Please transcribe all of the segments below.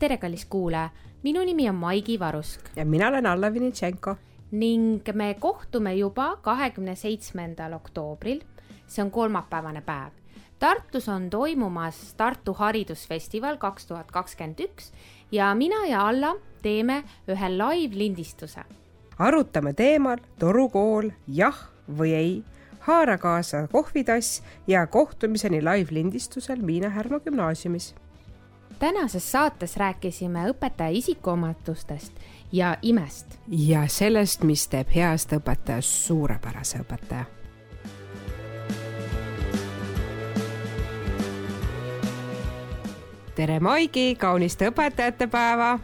tere, kallis kuulaja, minu nimi on Maigi Varusk ja mina olen Alla Vinitšenko. ning me kohtume juba kahekümne seitsmendal oktoobril. see on kolmapäevane päev. Tartus on toimumas Tartu Haridusfestival kaks tuhat kakskümmend üks ja mina ja Alla teeme ühe live-lindistuse. arutame teemal torukool jah või ei, haara kaasa kohvitass ja kohtumiseni live-lindistusel Miina Härma gümnaasiumis tänases saates rääkisime õpetaja isikuomadustest ja imest. ja sellest, mis teeb heast õpetajast suurepärase õpetaja. tere, Maigi, kaunist õpetajate päeva.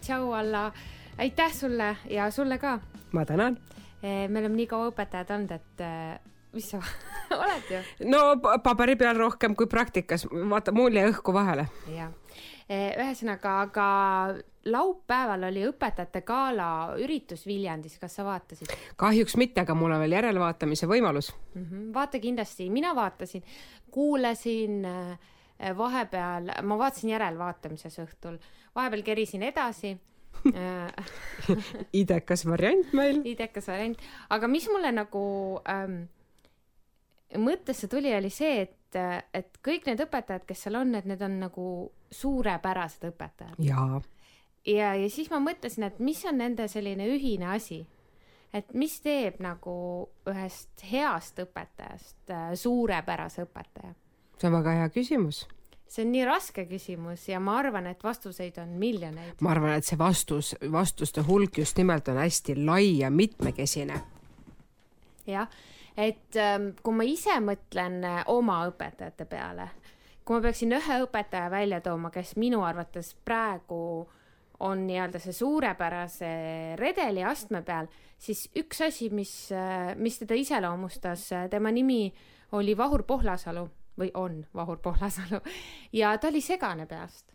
tšau, Alla, aitäh sulle ja sulle ka. ma tänan. me oleme nii kaua õpetajad olnud, et mis sa oled ju? no paberi peal rohkem kui praktikas, vaata mul jäi õhku vahele. jah, ühesõnaga, aga laupäeval oli õpetajate gala üritus Viljandis, kas sa vaatasid? kahjuks mitte, aga mul on veel järelvaatamise võimalus mm. -hmm. vaata kindlasti, mina vaatasin, kuulasin vahepeal, ma vaatasin järelvaatamises õhtul, vahepeal kerisin edasi idekas variant meil. idekas variant, aga mis mulle nagu ähm, mõttesse tuli, oli see, et, et kõik need õpetajad, kes seal on, et need on nagu suurepärased õpetajad. jaa. ja, ja siis ma mõtlesin, et mis on nende selline ühine asi. et mis teeb nagu ühest heast õpetajast äh, suurepärase õpetaja? see on väga hea küsimus see on nii raske küsimus ja ma arvan, et vastuseid on miljoneid. ma arvan, et see vastus, vastuste hulk just nimelt on hästi lai ja mitmekesine. jah et ähm, kui ma ise mõtlen äh, oma õpetajate peale, kui ma peaksin ühe õpetaja välja tooma, kes minu arvates praegu on nii-öelda see suurepärase redeli astme peal, siis üks asi, mis, äh, mis teda iseloomustas, äh, tema nimi oli Vahur Pohlasalu või on Vahur Pohlasalu ja ta oli segane peast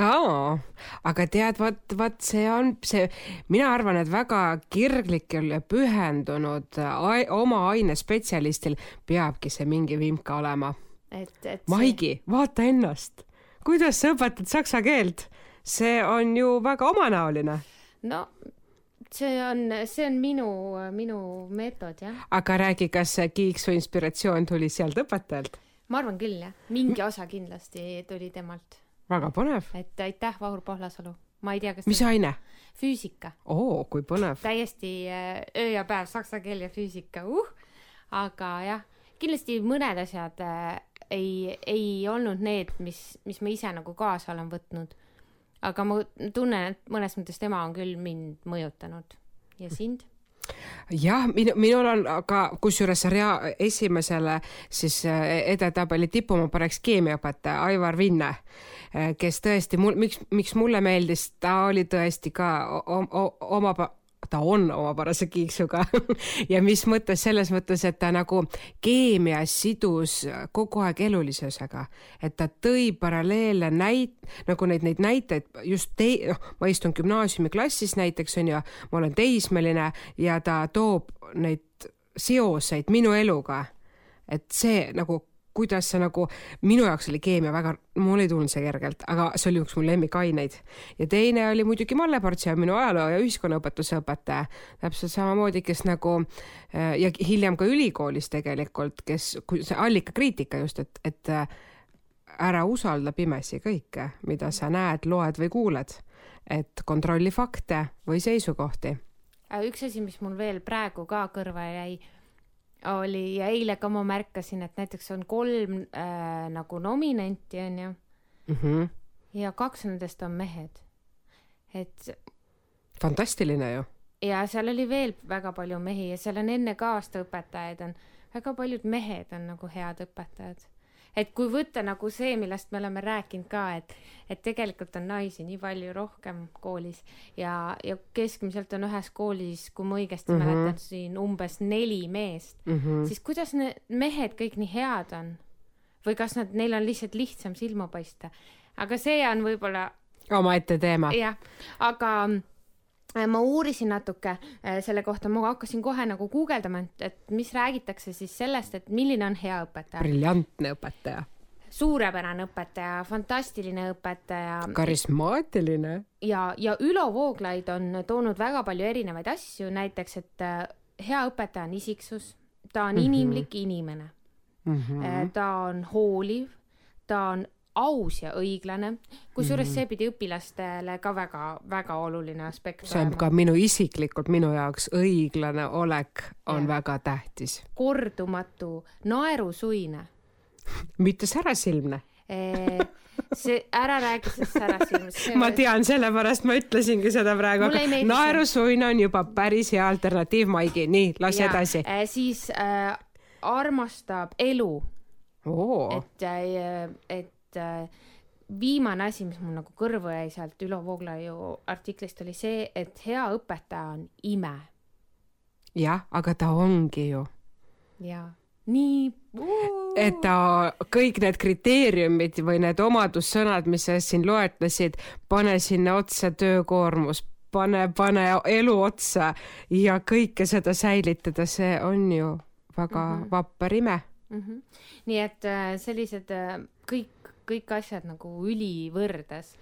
aa, aga tead, vot, vot see on see, mina arvan, et väga kirglikul ja pühendunud ai, oma aine spetsialistil peabki see mingi vimka olema. et, et Maigi vaata ennast, kuidas sa õpetad saksa keelt, see on ju väga omanäoline. no see on, see on minu, minu meetod, jah. aga räägi, kas see kiiks või inspiratsioon tuli sealt õpetajalt? ma arvan küll, jah, mingi osa kindlasti tuli temalt väga põnev. et aitäh, Vahur Pohlasalu. ma ei tea, kas mis aine? füüsika. oo, kui põnev. täiesti äh, öö ja päev saksa keel ja füüsika, uh. aga jah, kindlasti mõned asjad äh, ei, ei olnud need, mis, mis ma ise nagu kaasa olen võtnud. aga ma tunnen, et mõnes mõttes tema on küll mind mõjutanud. ja sind? Jah, minu, minul on ka kusjuures rea esimesele siis äh, edetabeli tippu ma paneks keemiaõpetaja Aivar Vinne, äh, kes tõesti mul, miks, miks mulle meeldis, ta oli tõesti ka oma ta on omapärase kiiksuga ja mis mõttes, selles mõttes, et ta nagu keemias sidus kogu aeg elulisusega, et ta tõi paralleele näit-, nagu neid, neid näiteid just tei-, noh, ma istun gümnaasiumiklassis näiteks on ju, ma olen teismeline ja ta toob neid seoseid minu eluga. et see nagu kuidas see nagu, minu jaoks oli keemia väga, mul ei tulnud see kergelt, aga see oli üks mu lemmikaineid. ja teine oli muidugi Malle Partsia, minu ajaloo ja ühiskonnaõpetuse õpetaja, täpselt samamoodi, kes nagu äh, ja hiljem ka ülikoolis tegelikult, kes, see allikakriitika just, et, et äh, ära usalda pimesi kõike, mida sa näed, loed või kuuled. et kontrolli fakte või seisukohti. üks asi, mis mul veel praegu ka kõrva jäi oli ja eile ka ma märkasin, et näiteks on kolm äh, nagu nominenti onju mm. -hmm. ja kaks nendest on mehed. et. fantastiline ju. ja seal oli veel väga palju mehi ja seal on enne ka aastaõpetajaid on, väga paljud mehed on nagu head õpetajad et kui võtta nagu see, millest me oleme rääkinud ka, et, et tegelikult on naisi nii palju rohkem koolis ja, ja keskmiselt on ühes koolis, kui ma õigesti mm -hmm. mäletan, siin umbes neli meest mm, -hmm. siis kuidas need mehed kõik nii head on? või kas nad, neil on lihtsalt lihtsam silma paista? aga see on võib-olla omaette teema. jah, aga ma uurisin natuke äh, selle kohta, ma hakkasin kohe nagu guugeldama, et, et mis räägitakse siis sellest, et milline on hea õpetaja. briljantne õpetaja. suurepärane õpetaja, fantastiline õpetaja. karismaatiline. ja, ja Ülo Vooglaid on toonud väga palju erinevaid asju, näiteks, et äh, hea õpetaja on isiksus, ta on mm -hmm. inimlik inimene mm. -hmm. ta on hooliv, ta on aus ja õiglane, kusjuures mm see pidi õpilastele ka väga-väga oluline aspekt see on olema. ka minu isiklikult, minu jaoks õiglane olek on ja. väga tähtis. kordumatu, naerusuine mitte särasilmne see, ära räägi sellest särasilmast. ma tean, sellepärast ma ütlesingi seda praegu, aga naerusuin on juba päris hea alternatiiv, Maigi, nii, las ja, edasi äh,. siis äh, armastab elu et äh,, et äh, viimane asi, mis mul nagu kõrvu jäi sealt Ülo Vooglaiu artiklist, oli see, et hea õpetaja on ime. jah, aga ta ongi ju. jaa, nii. et ta, kõik need kriteeriumid või need omadussõnad, mis sa siin loetlesid, pane sinna otsa töökoormus, pane, pane elu otsa ja kõike seda säilitada, see on ju väga mm -hmm. vapper ime mm. -hmm. nii et äh, sellised äh, kõik kõik asjad nagu ülivõrdes.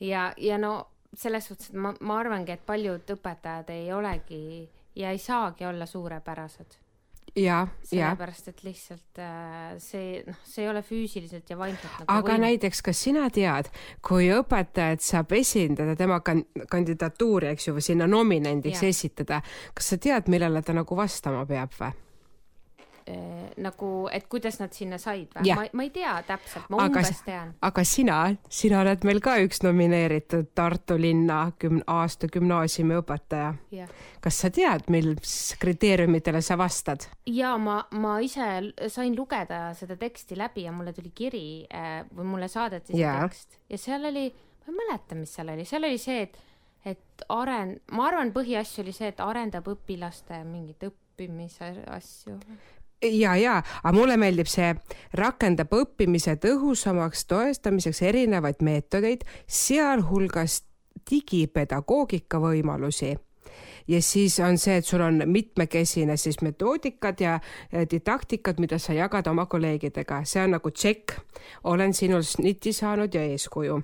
ja, ja no selles suhtes, et ma, ma arvangi, et paljud õpetajad ei olegi ja ei saagi olla suurepärased. ja, ja. sellepärast, et lihtsalt äh, see, noh, see ei ole füüsiliselt ja vaimselt nagu aga võim. näiteks, kas sina tead, kui õpetajat saab esindada tema kan-, kandidatuuri, eks ju, või sinna nominendiks ja. esitada, kas sa tead, millele ta nagu vastama peab või? Äh, nagu, et kuidas nad sinna said või? ma, ma ei tea täpselt, ma aga, umbes tean. aga sina, sina oled meil ka üks nomineeritud Tartu linna küm-, aasta gümnaasiumi õpetaja. kas sa tead, mis kriteeriumitele sa vastad? ja ma, ma ise sain lugeda seda teksti läbi ja mulle tuli kiri äh, või mulle saadeti see ja. tekst ja seal oli, ma ei mäleta, mis seal oli, seal oli see, et et aren-, ma arvan, põhiasju oli see, et arendab õpilaste mingit õppimise asju ja, ja, aga mulle meeldib see, rakendab õppimise tõhusamaks toestamiseks erinevaid meetodeid, sealhulgas digipedagoogika võimalusi ja siis on see, et sul on mitmekesine siis metoodikad ja didaktikad, mida sa jagad oma kolleegidega, see on nagu tšekk, olen sinul sniti saanud ja eeskuju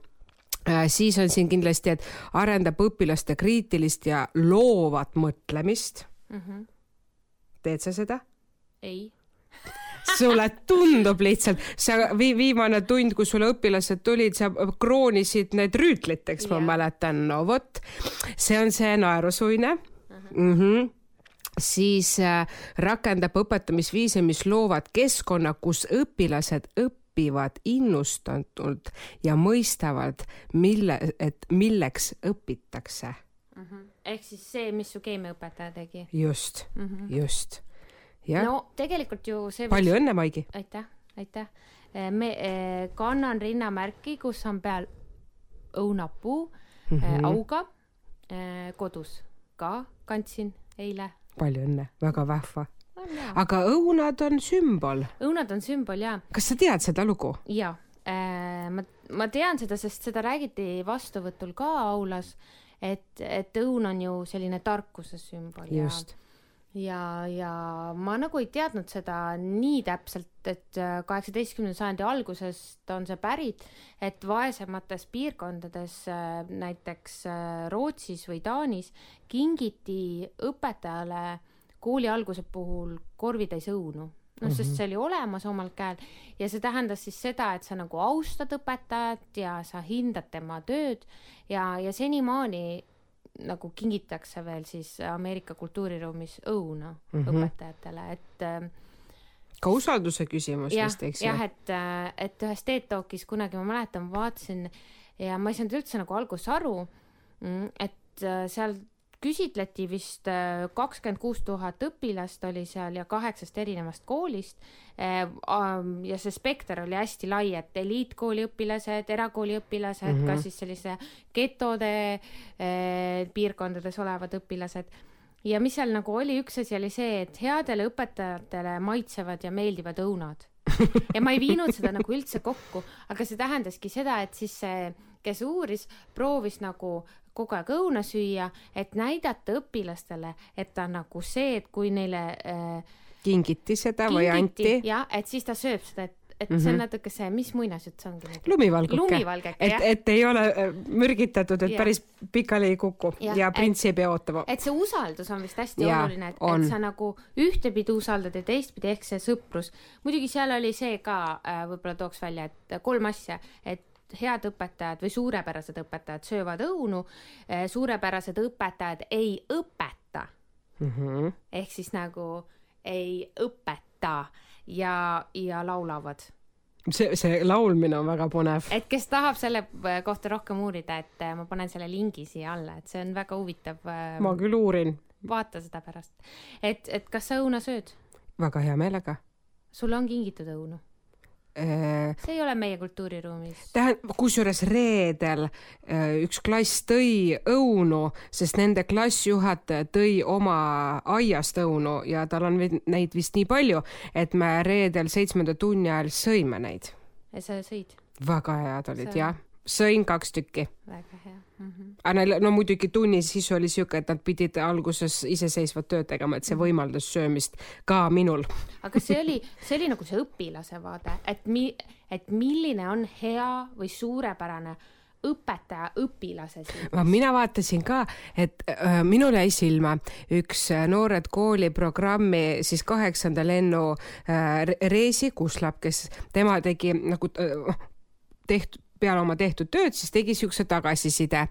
äh, siis on siin kindlasti, et arendab õpilaste kriitilist ja loovat mõtlemist mm. -hmm. teed sa seda? Ei sulle tundub lihtsalt, sa vi, viimane tund, kui sulle õpilased tulid, sa kroonisid need rüütliteks yeah., ma mäletan, no vot, see on see naerusuine uh. -huh. Mm -hmm siis äh, rakendab õpetamisviise, mis loovad keskkonna, kus õpilased õpivad innustatult ja mõistavad, mille, et milleks õpitakse uh. -huh. ehk siis see, mis su keemiaõpetaja tegi. just mhm. -huh. just no tegelikult ju see palju võiks... õnne, Maigi! aitäh, aitäh! Eh, me eh, kannan rinnamärki, kus on peal õunapuu mm -hmm. auga kodus ka kandsin eile. palju õnne, väga vahva. aga õunad on sümbol. õunad on sümbol ja. kas sa tead seda lugu? ja, ma, ma tean seda, sest seda räägiti vastuvõtul ka aulas, et, et õun on ju selline tarkuse sümbol just. ja ja, ja ma nagu ei teadnud seda nii täpselt, et äh, kaheksateistkümnenda sajandi algusest on see pärit, et vaesemates piirkondades, äh, näiteks äh, Rootsis või Taanis, kingiti õpetajale kooli alguse puhul korvitäis õunu noh, sest mhm. see oli olemas omal käel ja see tähendas siis seda, et sa nagu austad õpetajat ja sa hindad tema tööd ja, ja senimaani nagu kingitakse veel siis Ameerika kultuuriruumis õuna mm -hmm. õpetajatele, et äh, ka usalduse küsimus ja, vist, eks ju? jah, et, äh, et ühes TED Talkis kunagi ma mäletan, vaatasin ja ma ei saanud üldse nagu alguses aru, mm, et äh, seal küsitleti vist äh, kakskümmend kuus tuhat õpilast oli seal ja kaheksast erinevast koolist. Äh, ja see spekter oli hästi lai, et eliitkooli õpilased, erakooli õpilased mm, -hmm. ka siis sellise getode eh, piirkondades olevad õpilased ja mis seal nagu oli, üks asi oli see, et headele õpetajatele maitsevad ja meeldivad õunad ja ma ei viinud seda nagu üldse kokku, aga see tähendaski seda, et siis see, kes uuris, proovis nagu kogu aeg õuna süüa, et näidata õpilastele, et ta nagu see, et kui neile äh, kingiti seda kingiti, või anti. jah, et siis ta sööb seda, et et see on natuke see, mis muinasjutt see ongi nüüd? lumivalguke. lumivalgeke, et et ei ole äh, mürgitatud, et Jah. päris pikali ei kuku ja, ja prints ei pea ootama. et see usaldus on vist hästi Jaa, oluline, et, et sa nagu ühtepidi usaldad ja teistpidi ehk see sõprus. muidugi seal oli see ka äh,, võib-olla tooks välja, et kolm asja, et head õpetajad või suurepärased õpetajad söövad õunu, suurepärased õpetajad ei õpeta Mm -hmm. ehk siis nagu ei õpeta ja, ja laulavad. see, see laulmine on väga põnev. et kes tahab selle äh, kohta rohkem uurida, et äh, ma panen selle lingi siia alla, et see on väga huvitav. ma küll uurin vaata seda pärast. et, et kas sa õuna sööd? väga hea meelega sulle on kingitud õunu? äh,. see ei ole meie kultuuriruumis. tähendab, kusjuures reedel äh, üks klass tõi õunu, sest nende klassijuhataja tõi oma aiast õunu ja tal on neid vist nii palju, et me reedel seitsmenda tunni ajal sõime neid. ja sa sõid? väga head olid jah, sõin kaks tükki. väga hea mm. -hmm. aga neil, no muidugi tunni sisu oli siuke, et nad pidid alguses iseseisvat tööd tegema, et see võimaldas söömist ka minul. aga see oli, see oli nagu see õpilase vaade, et mi-, et milline on hea või suurepärane õpetaja õpilase silmis. mina vaatasin ka, et äh, minul jäi silma üks äh, Noored Kooli programmi siis kaheksanda lennu äh, Re- Reesi Kuslap, kes tema tegi nagu äh, tehtud peale oma tehtud tööd, siis tegi siukse tagasiside,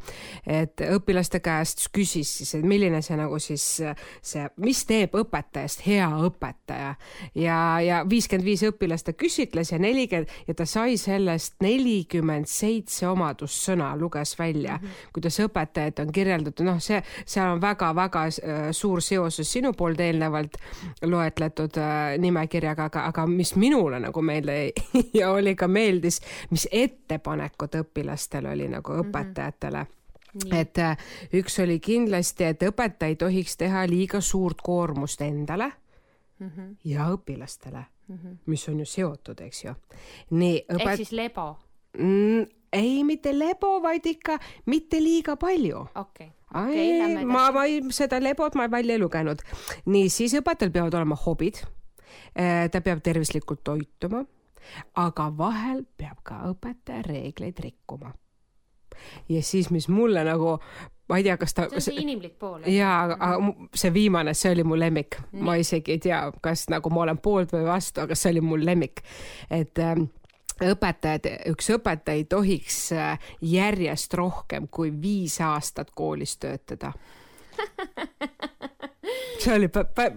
et õpilaste käest küsis siis, et milline see nagu siis see, mis teeb õpetajast hea õpetaja ja, ja viiskümmend viis õpilast ta küsitles ja nelikümmend ja ta sai sellest nelikümmend seitse omadussõna, luges välja mm, -hmm. kuidas õpetajat on kirjeldatud, noh, see, seal on väga-väga äh, suur seoses sinu poolt eelnevalt loetletud äh, nimekirjaga, aga, aga mis minule nagu meelde ja oli ka meeldis, mis ettepanekud õpilastel oli nagu õpetajatele Nii. et äh, üks oli kindlasti, et õpetaja ei tohiks teha liiga suurt koormust endale mm. -hmm. ja õpilastele, Mm -hmm. mis on ju seotud, eks ju. nii ehk õpet-, siis lebo, mm, ei mitte lebo, vaid ikka mitte liiga palju okei okay.. Okei, lähme ma, ma ei, seda lebot ma välja ei lugenud. nii, siis õpetajal peavad olema hobid. ta peab tervislikult toituma, aga vahel peab ka õpetaja reegleid rikkuma. ja siis, mis mulle nagu, ma ei tea, kas ta see on see inimlik pool. jaa, aga see viimane, see oli mu lemmik, ma isegi ei tea, kas nagu ma olen poolt või vastu, aga see oli mu lemmik, et ähm, õpetajad, üks õpetaja ei tohiks äh, järjest rohkem kui viis aastat koolis töötada. see oli pä- pä-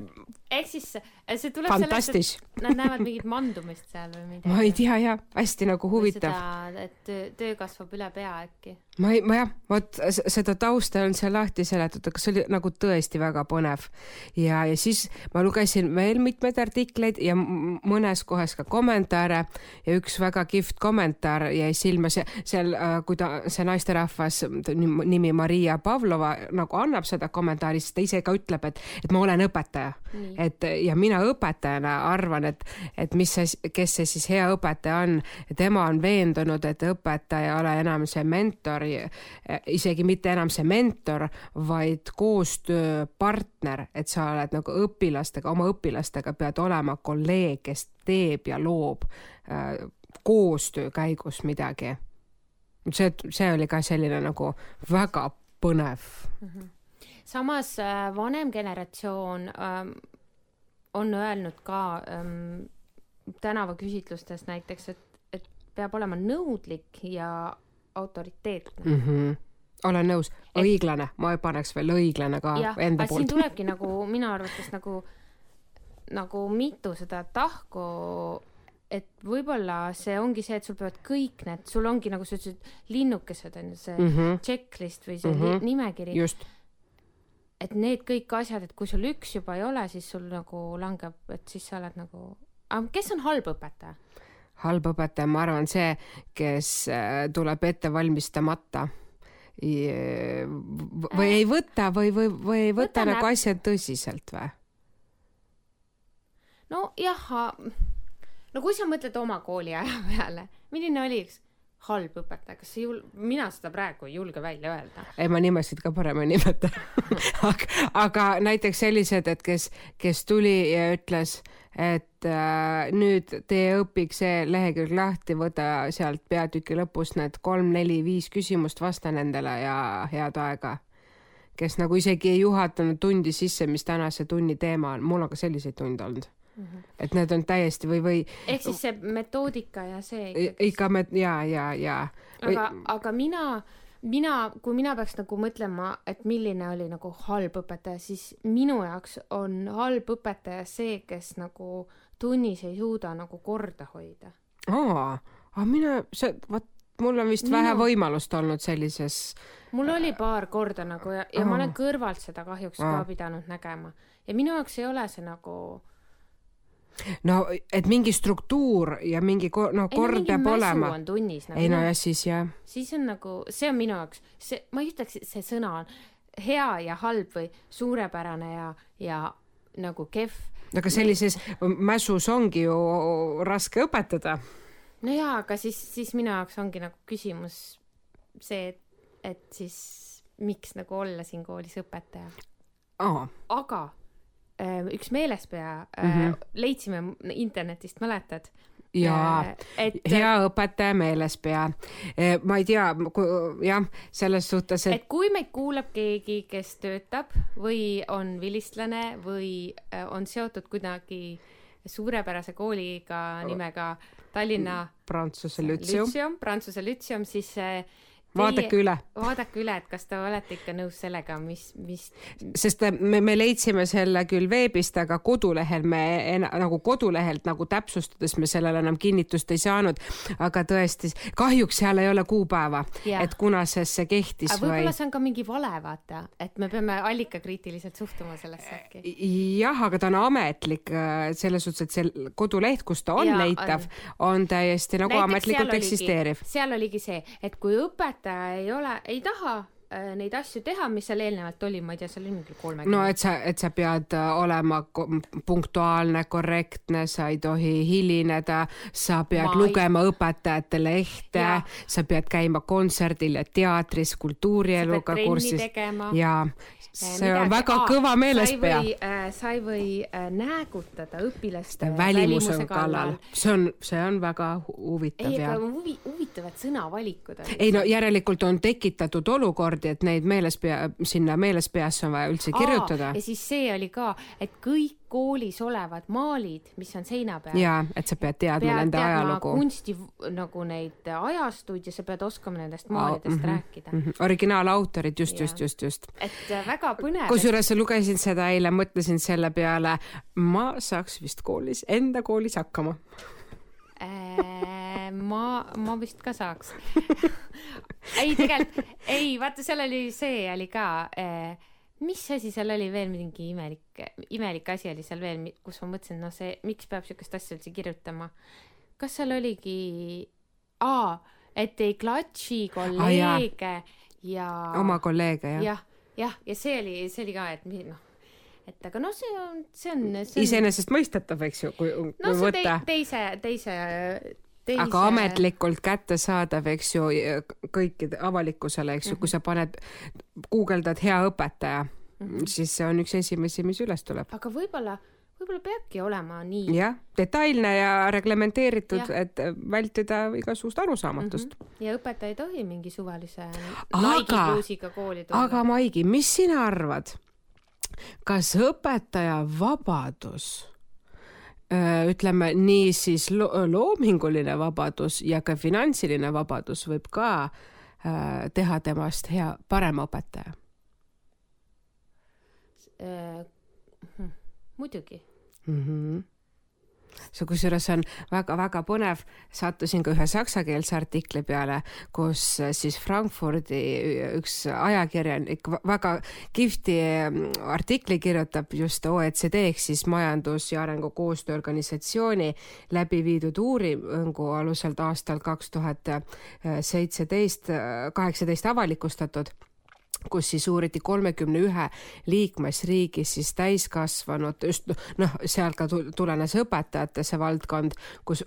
ehk siis see tuleb sellest, et nad näevad mingit mandumist seal või midagi. ma ei tea jah, hästi nagu huvitav. seda, et töö, töö kasvab üle pea äkki. ma ei, ma jah, vot seda tausta on seal lahti seletatud, aga see oli nagu tõesti väga põnev. ja, ja siis ma lugesin veel mitmeid artikleid ja mõnes kohas ka kommentaare ja üks väga kihvt kommentaar jäi silma see, seal, kui ta, see naisterahvas, nimi Maria Pavlova nagu annab seda kommentaari, siis ta ise ka ütleb, et, et ma olen õpetaja. et ja mina õpetajana arvan, et, et mis see, kes see siis hea õpetaja on, tema on veendunud, et õpetaja ei ole enam see mentor, isegi mitte enam see mentor, vaid koostööpartner, et sa oled nagu õpilastega, oma õpilastega pead olema kolleeg, kes teeb ja loob äh, koostöö käigus midagi. see, see oli ka selline nagu väga põnev. samas äh, vanem generatsioon ähm, on öelnud ka ähm, tänavaküsitlustes näiteks, et, et peab olema nõudlik ja autoriteetne. mm. -hmm. olen nõus, õiglane, ma paneks veel õiglane ka jah, enda aga siin poolt. tulebki nagu minu arvates nagu, nagu mitu seda tahku, et võib-olla see ongi see, et sul peavad kõik need, sul ongi nagu sa ütlesid, linnukesed on ju see mm. -hmm. checklist või see mm. -hmm. nimekiri, just, et need kõik asjad, et kui sul üks juba ei ole, siis sul nagu langeb, et siis sa oled nagu, kes on halb õpetaja? halb õpetaja, ma arvan, see, kes äh, tuleb ette valmistamata või ei võta või, või, või ei võta Võta nagu näp- asja tõsiselt või? nojah, no kui sa mõtled oma kooliaja peale, milline oli üks halb õpetaja, kas see jul-, mina seda praegu ei julge välja öelda. ei, ma nimesid ka parem ei nimeta aga, aga näiteks sellised, et kes, kes tuli ja ütles, et äh, nüüd tee õpik see lehekülg lahti, võta sealt peatüki lõpust need kolm-neli-viis küsimust, vasta nendele ja head aega. kes nagu isegi ei juhatanud tundi sisse, mis tänase tunni teema on, mul on ka selliseid tunde olnud Mm -hmm. et need on täiesti või, või. ehk siis see metoodika ja see ikka me ja, ja, ja. aga, aga mina, mina, kui mina peaks nagu mõtlema, et milline oli nagu halb õpetaja, siis minu jaoks on halb õpetaja see, kes nagu tunnis ei suuda nagu korda hoida. aa, aga mina, see, vot mul on vist minu... vähe võimalust olnud sellises. mul oli paar korda nagu ja, ja Aa. ma olen kõrvalt seda kahjuks Aa. ka pidanud nägema ja minu jaoks ei ole see nagu no et mingi struktuur ja mingi ko-, no kord no, peab olema. tunnis nagu,. ei no jah, siis jah. siis on nagu, see on minu jaoks, see, ma ei ütleks, et see sõna on hea ja halb või suurepärane ja, ja nagu kehv. aga sellises mässus ongi ju raske õpetada. no jaa, aga siis, siis minu jaoks ongi nagu küsimus see, et, et siis miks nagu olla siin koolis õpetaja. aga üks meelespea mm -hmm. leidsime internetist, mäletad? jaa äh, et..., hea õpetaja meelespea. ma ei tea, jah, selles suhtes, et. et kui meid kuulab keegi, kes töötab või on vilistlane või on seotud kuidagi suurepärase kooliga nimega Tallinna Prantsuse Lütseum, Prantsuse Lütseum, siis vaadake üle. vaadake üle, et kas te olete ikka nõus sellega, mis, mis. sest me, me leidsime selle küll veebist, aga kodulehel me nagu kodulehelt nagu täpsustades me sellele enam kinnitust ei saanud. aga tõesti, kahjuks seal ei ole kuupäeva, et kunasest see kehtis. aga võib-olla või... see on ka mingi vale, vaata, et me peame allikakriitiliselt suhtuma sellesse äkki. jah, aga ta on ametlik äh, selles suhtes, et see koduleht, kus ta on ja, leitav, on täiesti nagu Näiteks ametlikult eksisteeriv. seal oligi see, et kui õpetaja õpetaja ei ole, ei taha neid asju teha, mis seal eelnevalt oli, ma ei tea, seal oli mingi kolmekümne. no et sa, et sa pead äh, olema punktuaalne, korrektne, sa ei tohi hilineda, sa pead ma lugema ei... õpetajate lehte, sa pead käima kontserdil ja teatris, kultuurieluga kursis. ja see midagi. on väga Aa, kõva meelespea. Äh, sa ei või äh, näägutada õpilaste välimuse kallal. see on, see on väga huvitav. ei, aga huvi, huvitavad sõnavalikud on. ei no järelikult on tekitatud olukordi, et neid meelespea, sinna meelespeasse on vaja üldse kirjutada. ja siis see oli ka, et kõik koolis olevad maalid, mis on seina peal. jaa, et sa pead teadma pead nende teadma ajalugu. kunsti nagu neid ajastuid ja sa pead oskama nendest maalidest oh, mm -hmm, rääkida mm. -hmm. originaalautorid, just, just, just, just. et äh, väga põnev. kusjuures lugesin seda eile, mõtlesin selle peale, ma saaks vist koolis, enda koolis hakkama ma, ma vist ka saaks ei, tegelikult, ei, vaata, seal oli, see oli ka äh, mis asi seal oli veel mingi imelik, imelik asi oli seal veel, kus ma mõtlesin, noh, see, miks peab siukest asja üldse kirjutama. kas seal oligi, aa, et ei klatši kolleege ah, ja. oma kolleege, jah. jah, jah, ja see oli, see oli ka, et noh et aga noh, see on, see on, on. iseenesestmõistetav, eks ju, kui, kui no, võtta. teise, teise teise... aga ametlikult kättesaadav, eks ju, kõikide avalikkusele, eks ju mm, -hmm. kui mhm. sa paned, guugeldad hea õpetaja mm, -hmm. siis see on üks esimesi, mis üles tuleb. aga võib-olla, võib-olla peabki olema nii. jah, detailne ja reglementeeritud, et vältida igasugust arusaamatust mm. -hmm. ja õpetaja ei tohi mingi suvalise naigikuusiga kooli tulla. aga Maigi, mis sina arvad? Kas õpetaja vabadus Äh, ütleme nii siis lo loominguline vabadus ja ka finantsiline vabadus võib ka äh, teha temast hea, parema õpetaja äh,. muidugi mm. -hmm see kusjuures on väga-väga põnev, sattusin ka ühe saksakeelse artikli peale, kus siis Frankfurdi üks ajakirjanik väga kihvti mm, artikli kirjutab just OECD ehk siis Majandus- ja Arengukoostöö Organisatsiooni läbi viidud uuringu alusel aastal kaks tuhat seitseteist, kaheksateist avalikustatud kus siis uuriti kolmekümne ühe liikmesriigis siis täiskasvanud, just noh, sealt ka tulenes õpetajate see valdkond, kus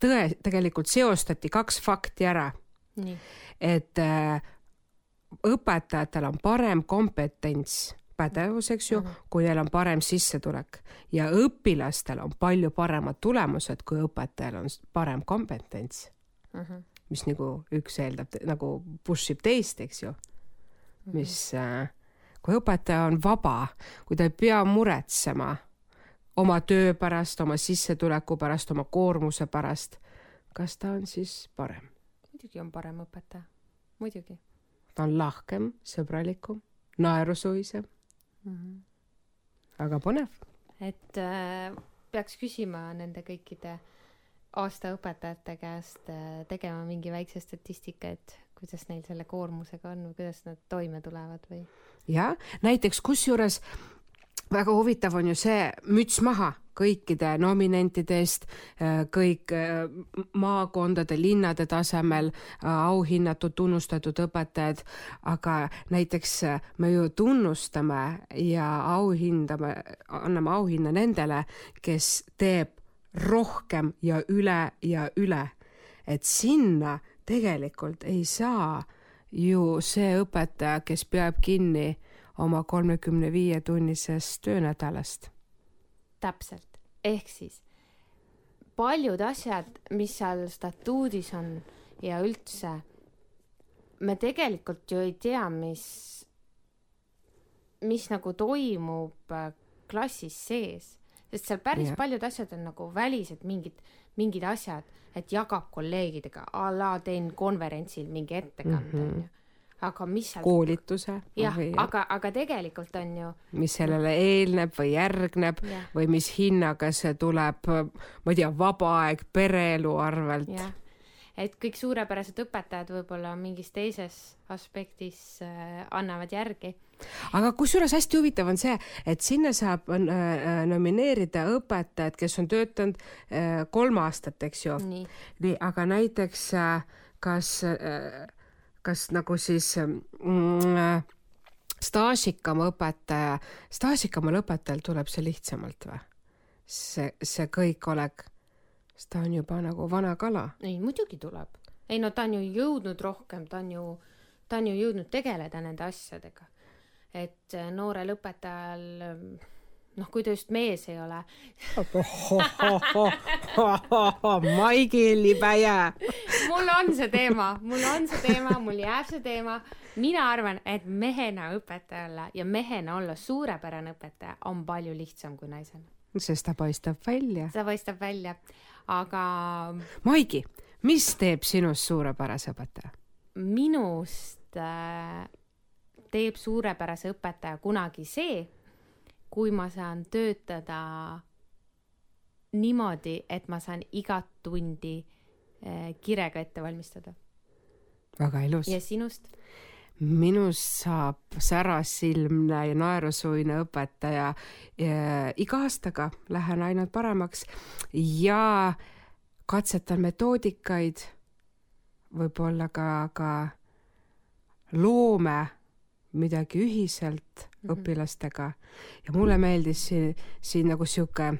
tõe, tegelikult seostati kaks fakti ära. Et äh, õpetajatel on parem kompetents pädevus, eks ju, kui neil on parem sissetulek. Ja õpilastel on palju paremad tulemused, kui õpetajal on parem kompetents, mis nagu üks eeldab nagu push ib teist, eks ju. Mis äh, kui õpetaja on vaba, kui ta ei pea muretsema oma töö pärast, oma sissetuleku pärast, oma koormuse pärast, kas ta on siis parem? muidugi on parem õpetaja, muidugi ta on lahkem, sõbralikum, naerusuisem, mm. -hmm. aga põnev et äh, peaks küsima nende kõikide aasta õpetajate käest äh, tegema mingi väikse statistika, et kuidas neil selle koormusega on või kuidas nad toime tulevad või? Jah, näiteks kusjuures väga huvitav on ju see müts maha kõikide nominentide eest, kõik äh, maakondade, linnade tasemel äh, auhinnatud, tunnustatud õpetajad, aga näiteks äh, me ju tunnustame ja auhindame, anname auhinna nendele, kes teeb rohkem ja üle ja üle. et sinna tegelikult ei saa ju see õpetaja, kes peab kinni oma kolmekümne viie tunnisest töönädalast. täpselt, ehk siis paljud asjad, mis seal statuudis on ja üldse, me tegelikult ju ei tea, mis, mis nagu toimub klassis sees, sest seal päris yeah. paljud asjad on nagu välised mingid, mingid asjad, et jagab kolleegidega a la teen konverentsil mingi ettekande Mhm. onju mm -hmm. aga mis seal koolituse jah või, aga, aga tegelikult on ju mis sellele eelneb või järgneb jah, või mis hinnaga see tuleb, ma ei tea, vaba aeg pereelu arvelt. jah, et kõik suurepärased õpetajad võib-olla mingis teises aspektis äh, annavad järgi. aga kusjuures hästi huvitav on see, et sinna saab äh, äh, nomineerida õpetajad, kes on töötanud kolm aastat, eks ju. nii, aga näiteks kas, kas nagu siis mm, äh, staažikam õpetaja, staažikamal õpetajal tuleb see lihtsamalt või? see, see kõikolek, sest ta on juba nagu vana kala. ei muidugi tuleb. ei no ta on ju jõudnud rohkem, ta on ju, ta on ju jõudnud tegeleda nende asjadega. et äh, noorel õpetajal, noh, kui ta just mees ei ole, Maigi libeja. mul on see teema, mul on see teema, mul jääb see teema. mina arvan, et mehena õpetajale ja mehena olla suurepärane õpetaja on palju lihtsam kui naisena. Sest ta paistab välja. see paistab välja, aga Maigi, mis teeb sinust suurepärase õpetaja? minust äh, teeb suurepärase õpetaja kunagi see, kui ma saan töötada niimoodi, et ma saan igat tundi äh, kirega ette valmistada väga ilus ja. sinust minust saab särasilmne ja naerusuine õpetaja. iga aastaga lähen ainult paremaks ja katsetan metoodikaid, võib-olla ka, ka loome midagi ühiselt mm -hmm. õpilastega ja mulle meeldis siin, siin nagu sihuke,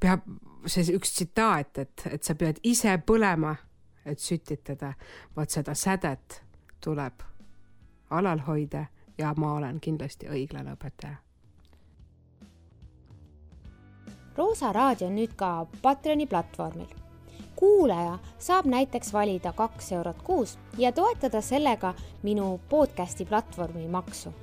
peab see üks tsitaat, et, et sa pead ise põlema, et sütitada, vot seda sädet tuleb alal hoida ja ma olen kindlasti õiglane õpetaja. Roosa raadio on nüüd ka Patreoni platvormil. kuulaja saab näiteks valida kaks eurot kuus ja toetada sellega minu podcasti platvormi maksu